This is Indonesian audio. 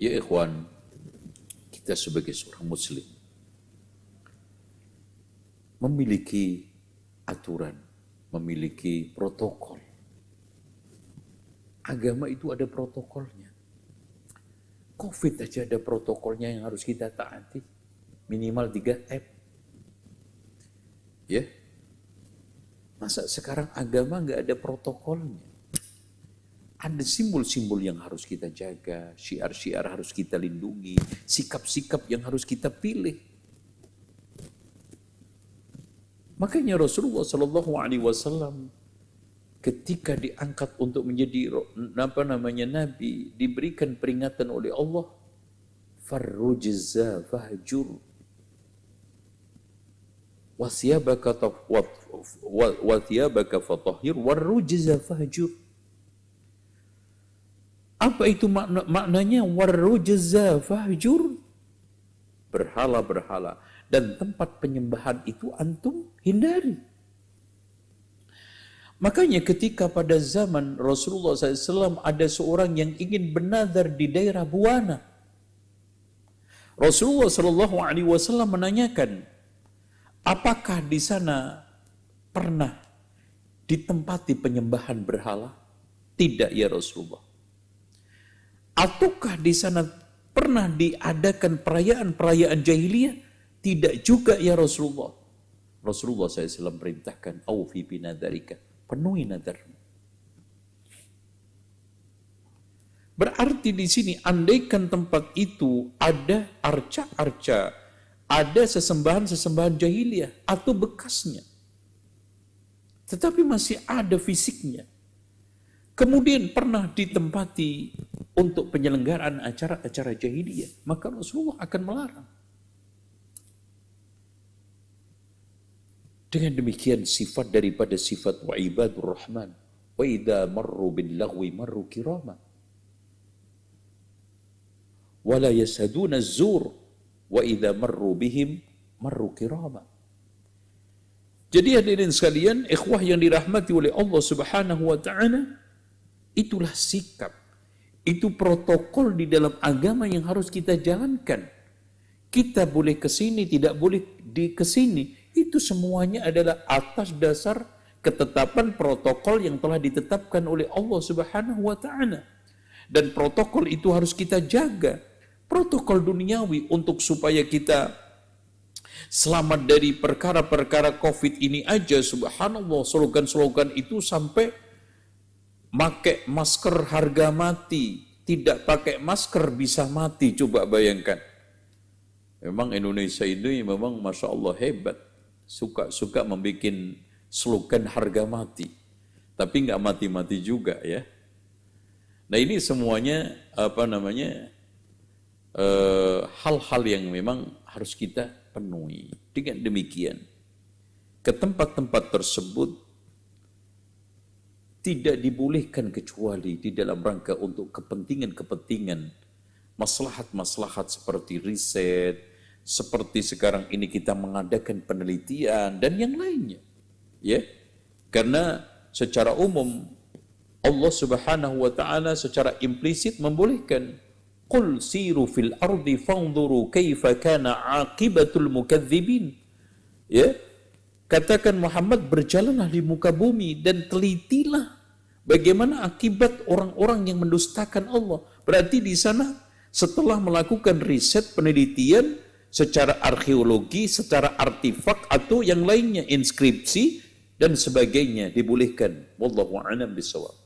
Ya ikhwan, kita sebagai seorang muslim memiliki aturan, memiliki protokol. Agama itu ada protokolnya. Covid aja ada protokolnya yang harus kita taati. Minimal 3M. Ya. Masa sekarang agama nggak ada protokolnya? Ada simbol-simbol yang harus kita jaga, syiar-syiar harus kita lindungi, sikap-sikap yang harus kita pilih. Makanya Rasulullah Shallallahu Alaihi Wasallam ketika diangkat untuk menjadi apa namanya nabi diberikan peringatan oleh Allah farrujza fahjur. Wasiyabaka fatahhir. Warrujza fahjur apa itu makna, maknanya warrujza fahjur berhala-berhala dan tempat penyembahan itu antum hindari. Makanya ketika pada zaman Rasulullah SAW ada seorang yang ingin bernazar di daerah Buana. Rasulullah SAW menanyakan, apakah di sana pernah ditempati penyembahan berhala? Tidak ya Rasulullah. Ataukah di sana pernah diadakan perayaan-perayaan jahiliyah? Tidak juga ya Rasulullah. Rasulullah SAW perintahkan, Awfi binadarika. Penuhi nadarmu. Berarti di sini andaikan tempat itu ada arca-arca, ada sesembahan-sesembahan jahiliyah atau bekasnya. Tetapi masih ada fisiknya. Kemudian pernah ditempati untuk penyelenggaraan acara-acara jahiliyah, maka Rasulullah akan melarang. Dengan demikian sifat daripada sifat wa ibadur rahman. Wa idha marru bin lagwi marru kirama. Wa la yasaduna zur. Wa idha marru bihim marru kirama. Jadi hadirin sekalian, ikhwah yang dirahmati oleh Allah Subhanahu wa taala, itulah sikap, itu protokol di dalam agama yang harus kita jalankan. Kita boleh ke sini, tidak boleh di ke sini. Itu semuanya adalah atas dasar ketetapan protokol yang telah ditetapkan oleh Allah Subhanahu wa taala. Dan protokol itu harus kita jaga. Protokol duniawi untuk supaya kita selamat dari perkara-perkara Covid ini aja subhanallah slogan-slogan itu sampai pakai masker harga mati, tidak pakai masker bisa mati coba bayangkan. Memang Indonesia ini memang masya Allah hebat suka-suka membuat slogan harga mati. Tapi nggak mati-mati juga ya. Nah ini semuanya apa namanya eh, hal-hal uh, yang memang harus kita penuhi. Dengan demikian, ke tempat-tempat tersebut tidak dibolehkan kecuali di dalam rangka untuk kepentingan-kepentingan maslahat-maslahat seperti riset, seperti sekarang ini kita mengadakan penelitian dan yang lainnya. Ya. Karena secara umum Allah Subhanahu wa taala secara implisit membolehkan Qul siru fil ardi fanzuru kaifa kana aqibatul mukadzibin. Ya. Katakan Muhammad berjalanlah di muka bumi dan telitilah bagaimana akibat orang-orang yang mendustakan Allah. Berarti di sana setelah melakukan riset penelitian secara arkeologi, secara artefak atau yang lainnya, inskripsi dan sebagainya dibolehkan. Wallahu a'lam bishawab.